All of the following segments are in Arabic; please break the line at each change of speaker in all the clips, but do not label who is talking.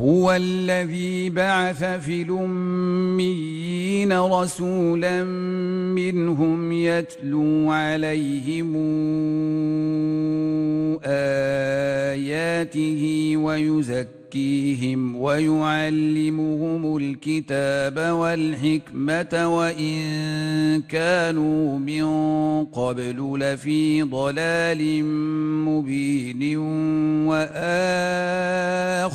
هو الذي بعث في الأميين رسولا منهم يتلو عليهم آياته ويزكي يزكيهم ويعلمهم الكتاب والحكمة وإن كانوا من قبل لفي ضلال مبين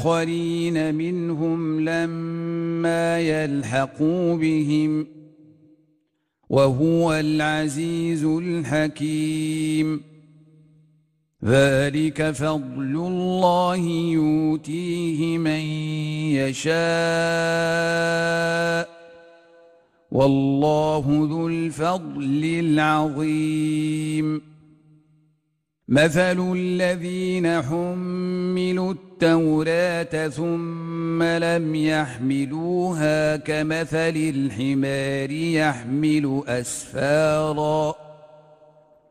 وآخرين منهم لما يلحقوا بهم وهو العزيز الحكيم ذلك فضل الله يؤتيه من يشاء والله ذو الفضل العظيم مثل الذين حملوا التوراه ثم لم يحملوها كمثل الحمار يحمل اسفارا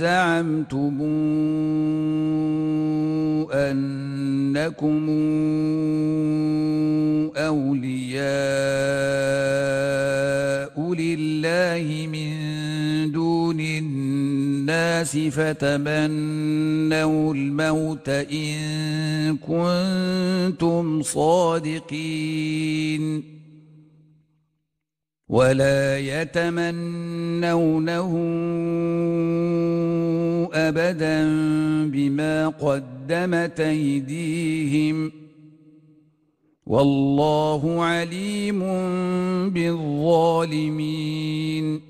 زعمتم انكم اولياء لله من دون الناس فتمنوا الموت ان كنتم صادقين ولا يتمنونه ابدا بما قدمت ايديهم والله عليم بالظالمين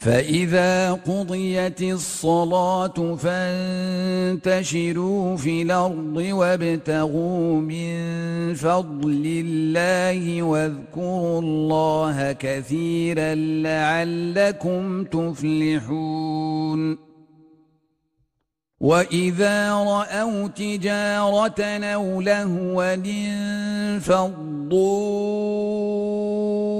فإذا قضيت الصلاة فانتشروا في الأرض وابتغوا من فضل الله واذكروا الله كثيرا لعلكم تفلحون وَإِذَا رَأَوْا تِجَارَةً أَوْ لَهْوًا انفَضُّوا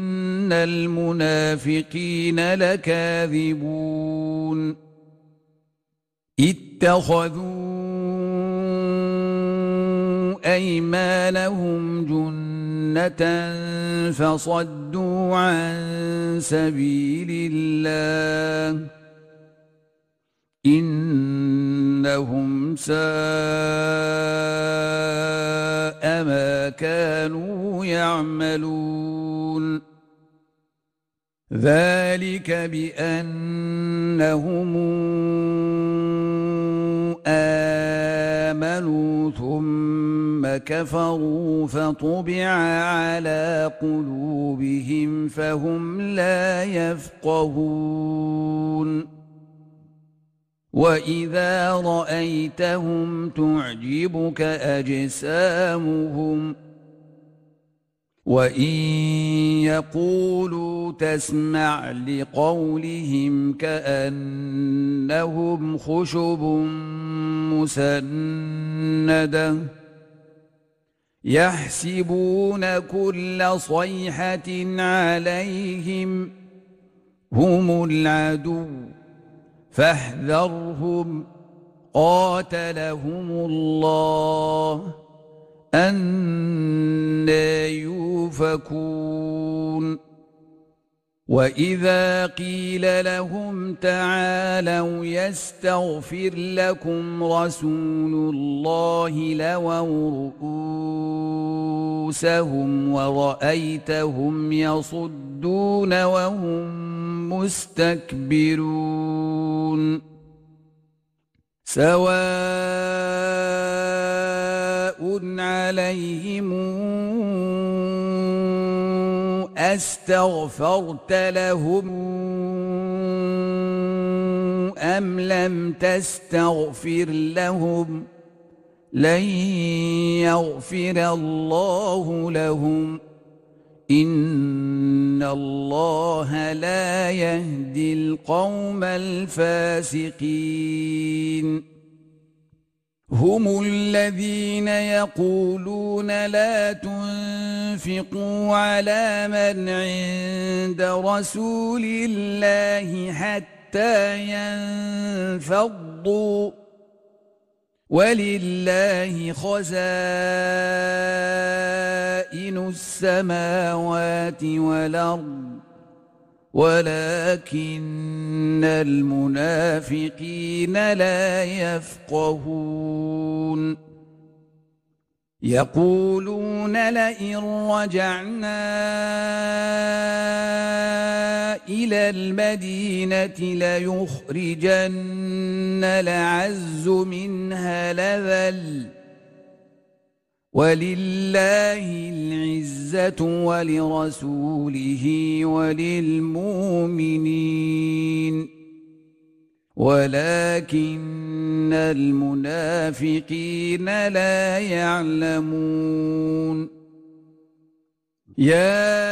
إن المنافقين لكاذبون اتخذوا أيمانهم جنة فصدوا عن سبيل الله إنهم ساء ما كانوا يعملون ذلك بأنهم آمنوا ثم كفروا فطبع على قلوبهم فهم لا يفقهون وإذا رأيتهم تعجبك أجسامهم ۖ وان يقولوا تسمع لقولهم كانهم خشب مسنده يحسبون كل صيحه عليهم هم العدو فاحذرهم قاتلهم الله أنا يوفكون وإذا قيل لهم تعالوا يستغفر لكم رسول الله لووا رؤوسهم ورأيتهم يصدون وهم مستكبرون سواء عليهم استغفرت لهم ام لم تستغفر لهم لن يغفر الله لهم ان الله لا يهدي القوم الفاسقين هم الذين يقولون لا تنفقوا على من عند رسول الله حتى ينفضوا ولله خزائن السماوات والارض ولكن المنافقين لا يفقهون يقولون لئن رجعنا إلى المدينة ليخرجن العز منها لذل ولله العزة ولرسوله وللمؤمنين ولكن المنافقين لا يعلمون يا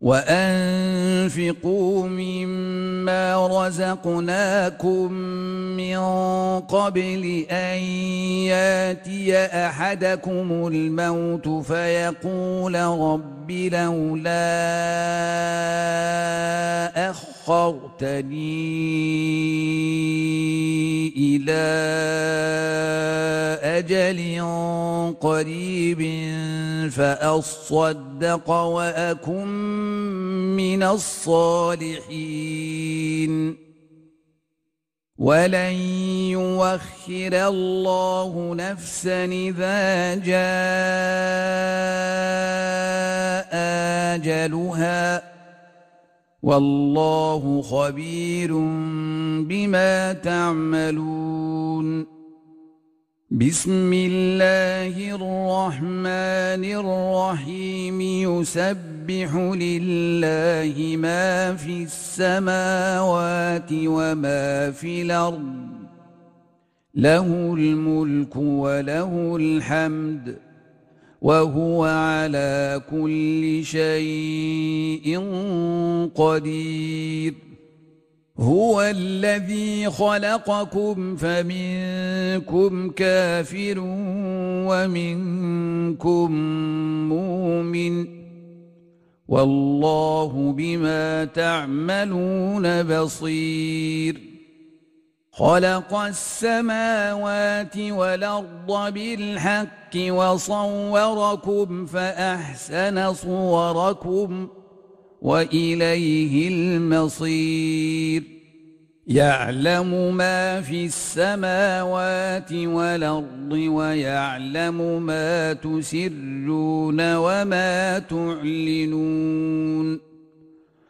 وانفقوا مما رزقناكم من قبل ان ياتي احدكم الموت فيقول رب لولا اخر أخرتني إلى أجل قريب فأصدق وأكن من الصالحين ولن يوخر الله نفسا إذا جاء أجلها والله خبير بما تعملون بسم الله الرحمن الرحيم يسبح لله ما في السماوات وما في الارض له الملك وله الحمد وهو على كل شيء قدير هو الذي خلقكم فمنكم كافر ومنكم مؤمن والله بما تعملون بصير خلق السماوات والأرض بالحق وصوركم فأحسن صوركم وإليه المصير يعلم ما في السماوات والأرض ويعلم ما تسرون وما تعلنون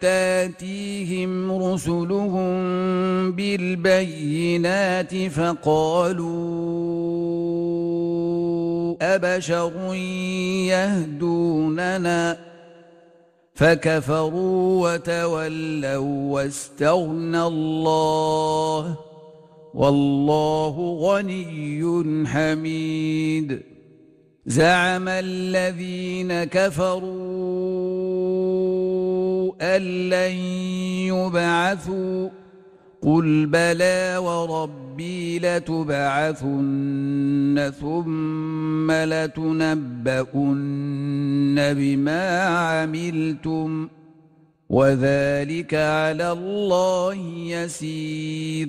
تاتيهم رسلهم بالبينات فقالوا أبشر يهدوننا فكفروا وتولوا واستغنى الله والله غني حميد زعم الذين كفروا أن لن يبعثوا قل بلى وربي لتبعثن ثم لتنبؤن بما عملتم وذلك على الله يسير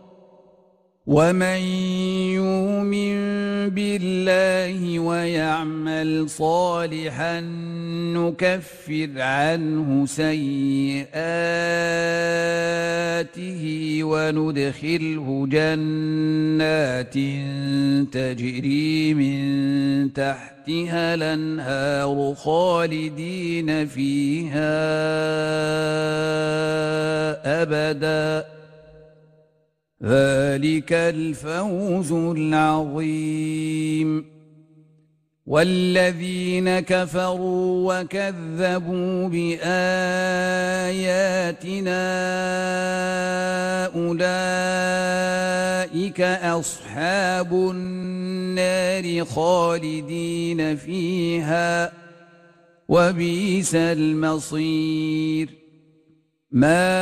ومن يؤمن بالله ويعمل صالحا نكفر عنه سيئاته وندخله جنات تجري من تحتها الانهار خالدين فيها ابدا ذلك الفوز العظيم والذين كفروا وكذبوا باياتنا اولئك اصحاب النار خالدين فيها وبئس المصير ما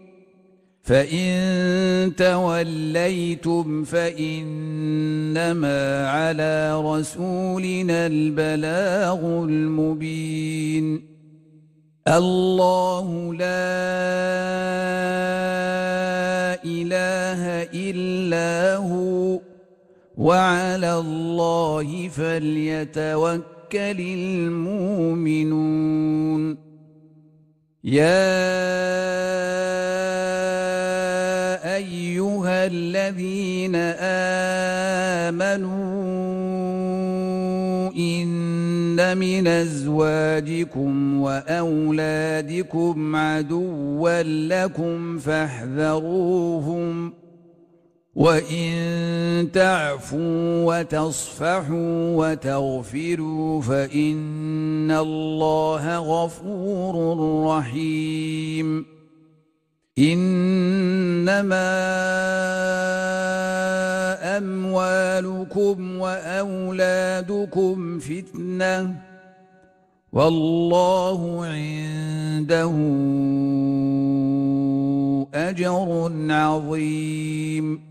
فان توليتم فانما على رسولنا البلاغ المبين الله لا اله الا هو وعلى الله فليتوكل المؤمنون يا الذين آمنوا إن من أزواجكم وأولادكم عدوا لكم فاحذروهم وإن تعفوا وتصفحوا وتغفروا فإن الله غفور رحيم إنما أموالكم وأولادكم فتنة والله عنده أجر عظيم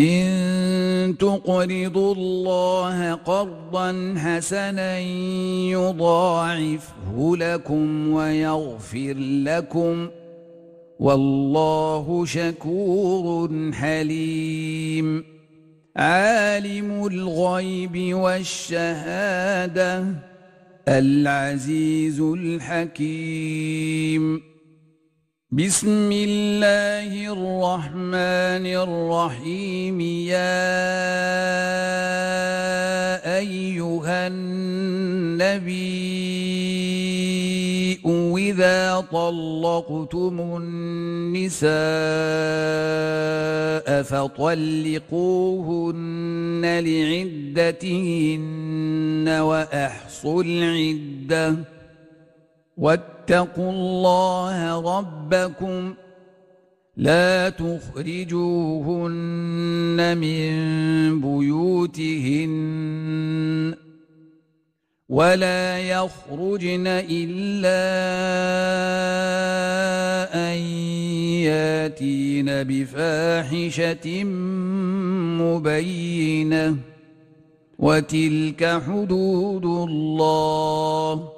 إن تقرضوا الله قرضا حسنا يضاعفه لكم ويغفر لكم والله شكور حليم عالم الغيب والشهاده العزيز الحكيم بسم الله الرحمن الرحيم يا أيها النبي إذا طلقتم النساء فطلقوهن لعدتهن وأحصوا العده واتقوا الله ربكم لا تخرجوهن من بيوتهن ولا يخرجن الا ان ياتين بفاحشه مبينه وتلك حدود الله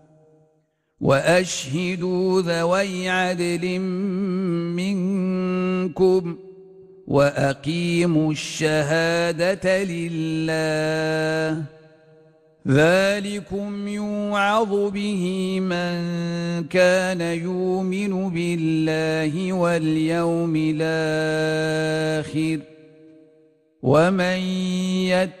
واشهدوا ذوي عدل منكم واقيموا الشهاده لله ذلكم يوعظ به من كان يؤمن بالله واليوم الاخر ومن يتق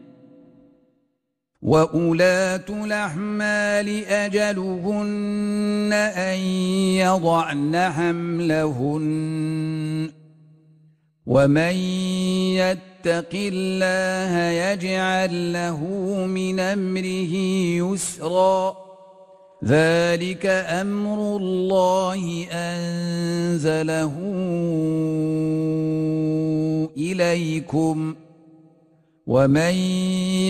وَأُولَاتُ الْأَحْمَالِ أَجَلُهُنَّ أَنْ يَضَعْنَ حَمْلَهُنَّ وَمَنْ يَتَّقِ اللَّهَ يَجْعَلْ لَهُ مِنْ أَمْرِهِ يُسْرًا ذَلِكَ أَمْرُ اللَّهِ أَنْزَلَهُ إِلَيْكُمْ ۗ ومن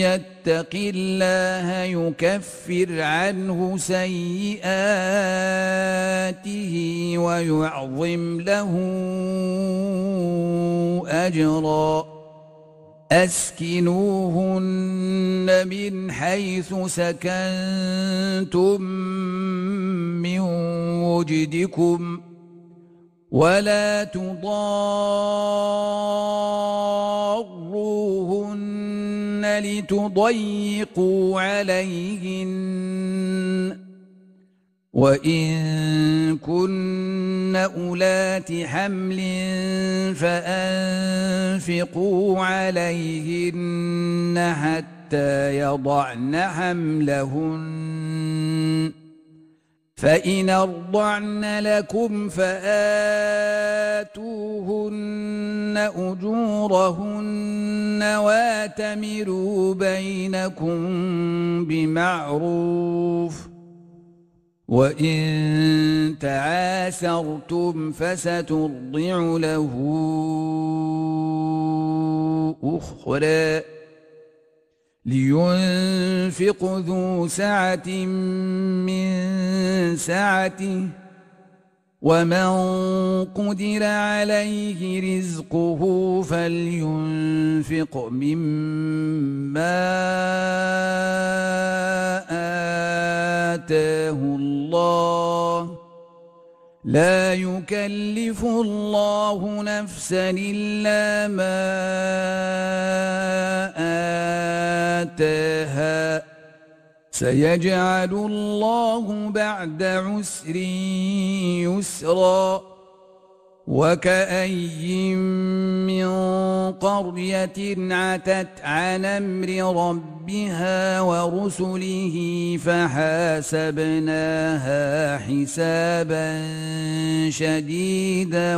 يتق الله يكفر عنه سيئاته ويعظم له اجرا اسكنوهن من حيث سكنتم من وجدكم ولا تضاروهن لتضيقوا عليهن وان كن اولات حمل فانفقوا عليهن حتى يضعن حملهن فإن أرضعن لكم فآتوهن أجورهن واتمروا بينكم بمعروف وإن تعاسرتم فسترضع له أخرى لينفق ذو سعة من سعته ومن قدر عليه رزقه فلينفق مما آتاه الله لا يكلف الله نفسا الا ما اتاها سيجعل الله بعد عسر يسرا وكأي من قرية عتت عن أمر ربها ورسله فحاسبناها حسابا شديدا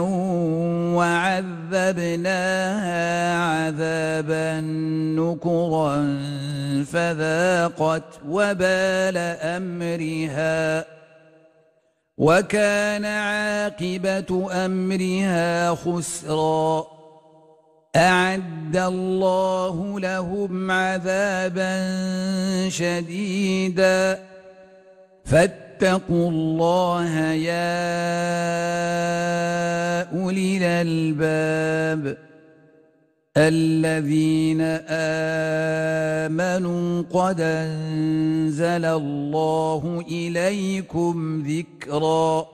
وعذبناها عذابا نكرا فذاقت وبال أمرها وكان عاقبة أمرها خسرا أعد الله لهم عذابا شديدا فاتقوا الله يا أولي الألباب الذين امنوا قد انزل الله اليكم ذكرًا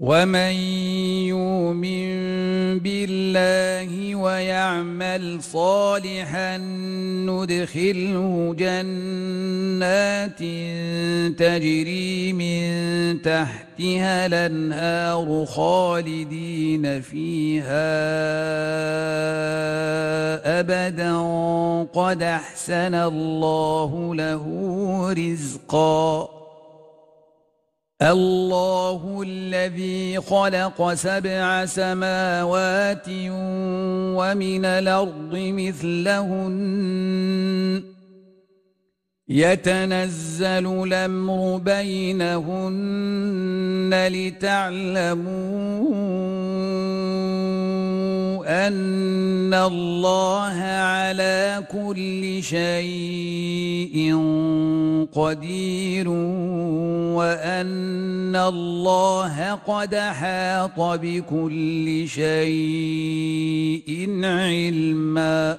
ومن يؤمن بالله ويعمل صالحا ندخله جنات تجري من تحتها الانهار خالدين فيها ابدا قد احسن الله له رزقا الله الذي خلق سبع سماوات ومن الارض مثلهن يتنزل الامر بينهن لتعلمون ان الله على كل شيء قدير وان الله قد حاط بكل شيء علما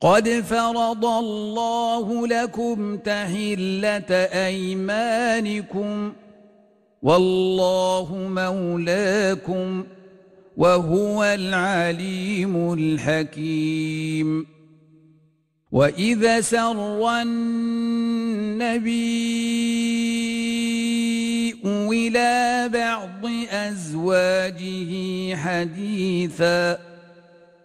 قد فرض الله لكم تحله ايمانكم والله مولاكم وهو العليم الحكيم واذا سر النبي الى بعض ازواجه حديثا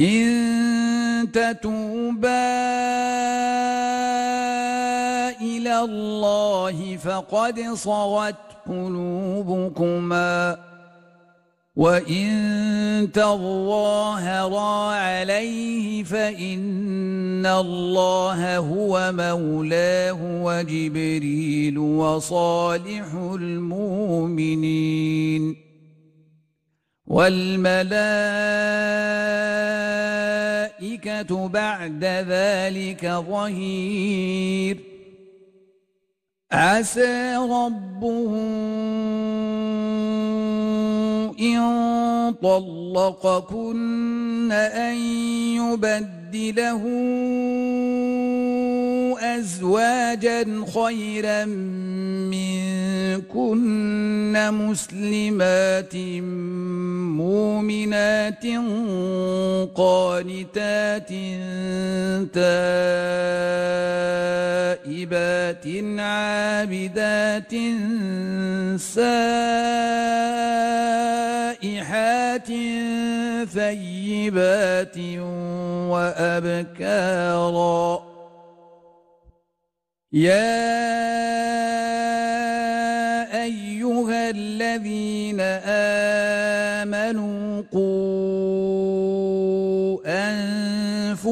إن تتوبا إلى الله فقد صغت قلوبكما وإن تظاهرا عليه فإن الله هو مولاه وجبريل وصالح المؤمنين والملائكة بعد ذلك ظهير عسى ربه إن طلقكن أن يبدل له أزواجا خيرا منكن مسلمات مؤمنات قانتات تائبات عابدات سائبات صالحات ثيبات وأبكارا يا أيها الذين آمنوا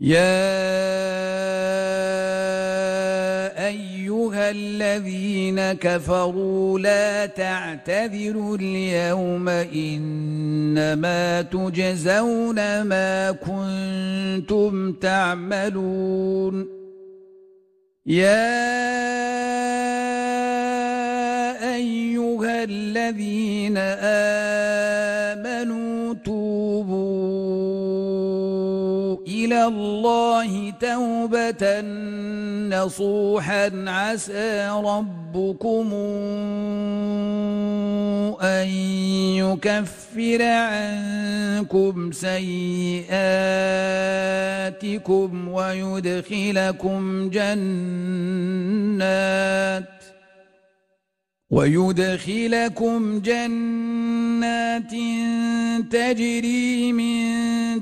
يا ايها الذين كفروا لا تعتذروا اليوم انما تجزون ما كنتم تعملون يا ايها الذين امنوا توبوا إلى الله توبة نصوحا عسى ربكم أن يكفر عنكم سيئاتكم ويدخلكم جنات ويدخلكم جنات جنات تجري من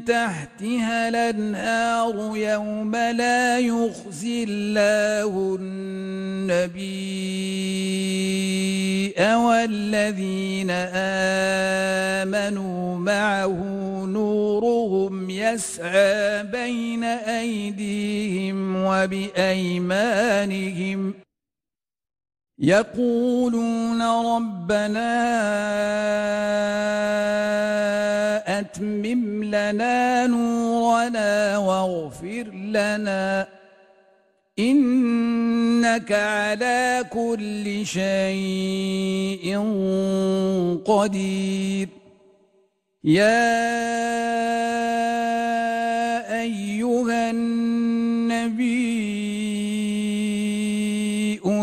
تحتها الانهار يوم لا يخزي الله النبي والذين امنوا معه نورهم يسعى بين ايديهم وبايمانهم يقولون ربنا أتمم لنا نورنا واغفر لنا إنك على كل شيء قدير يا أيها النبي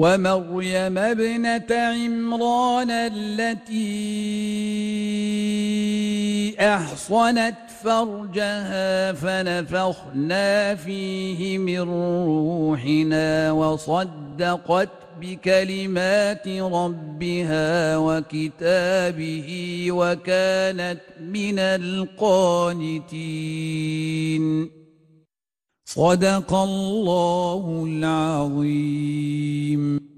ومريم ابنة عمران التي أحصنت فرجها فنفخنا فيه من روحنا وصدقت بكلمات ربها وكتابه وكانت من القانتين صدق الله العظيم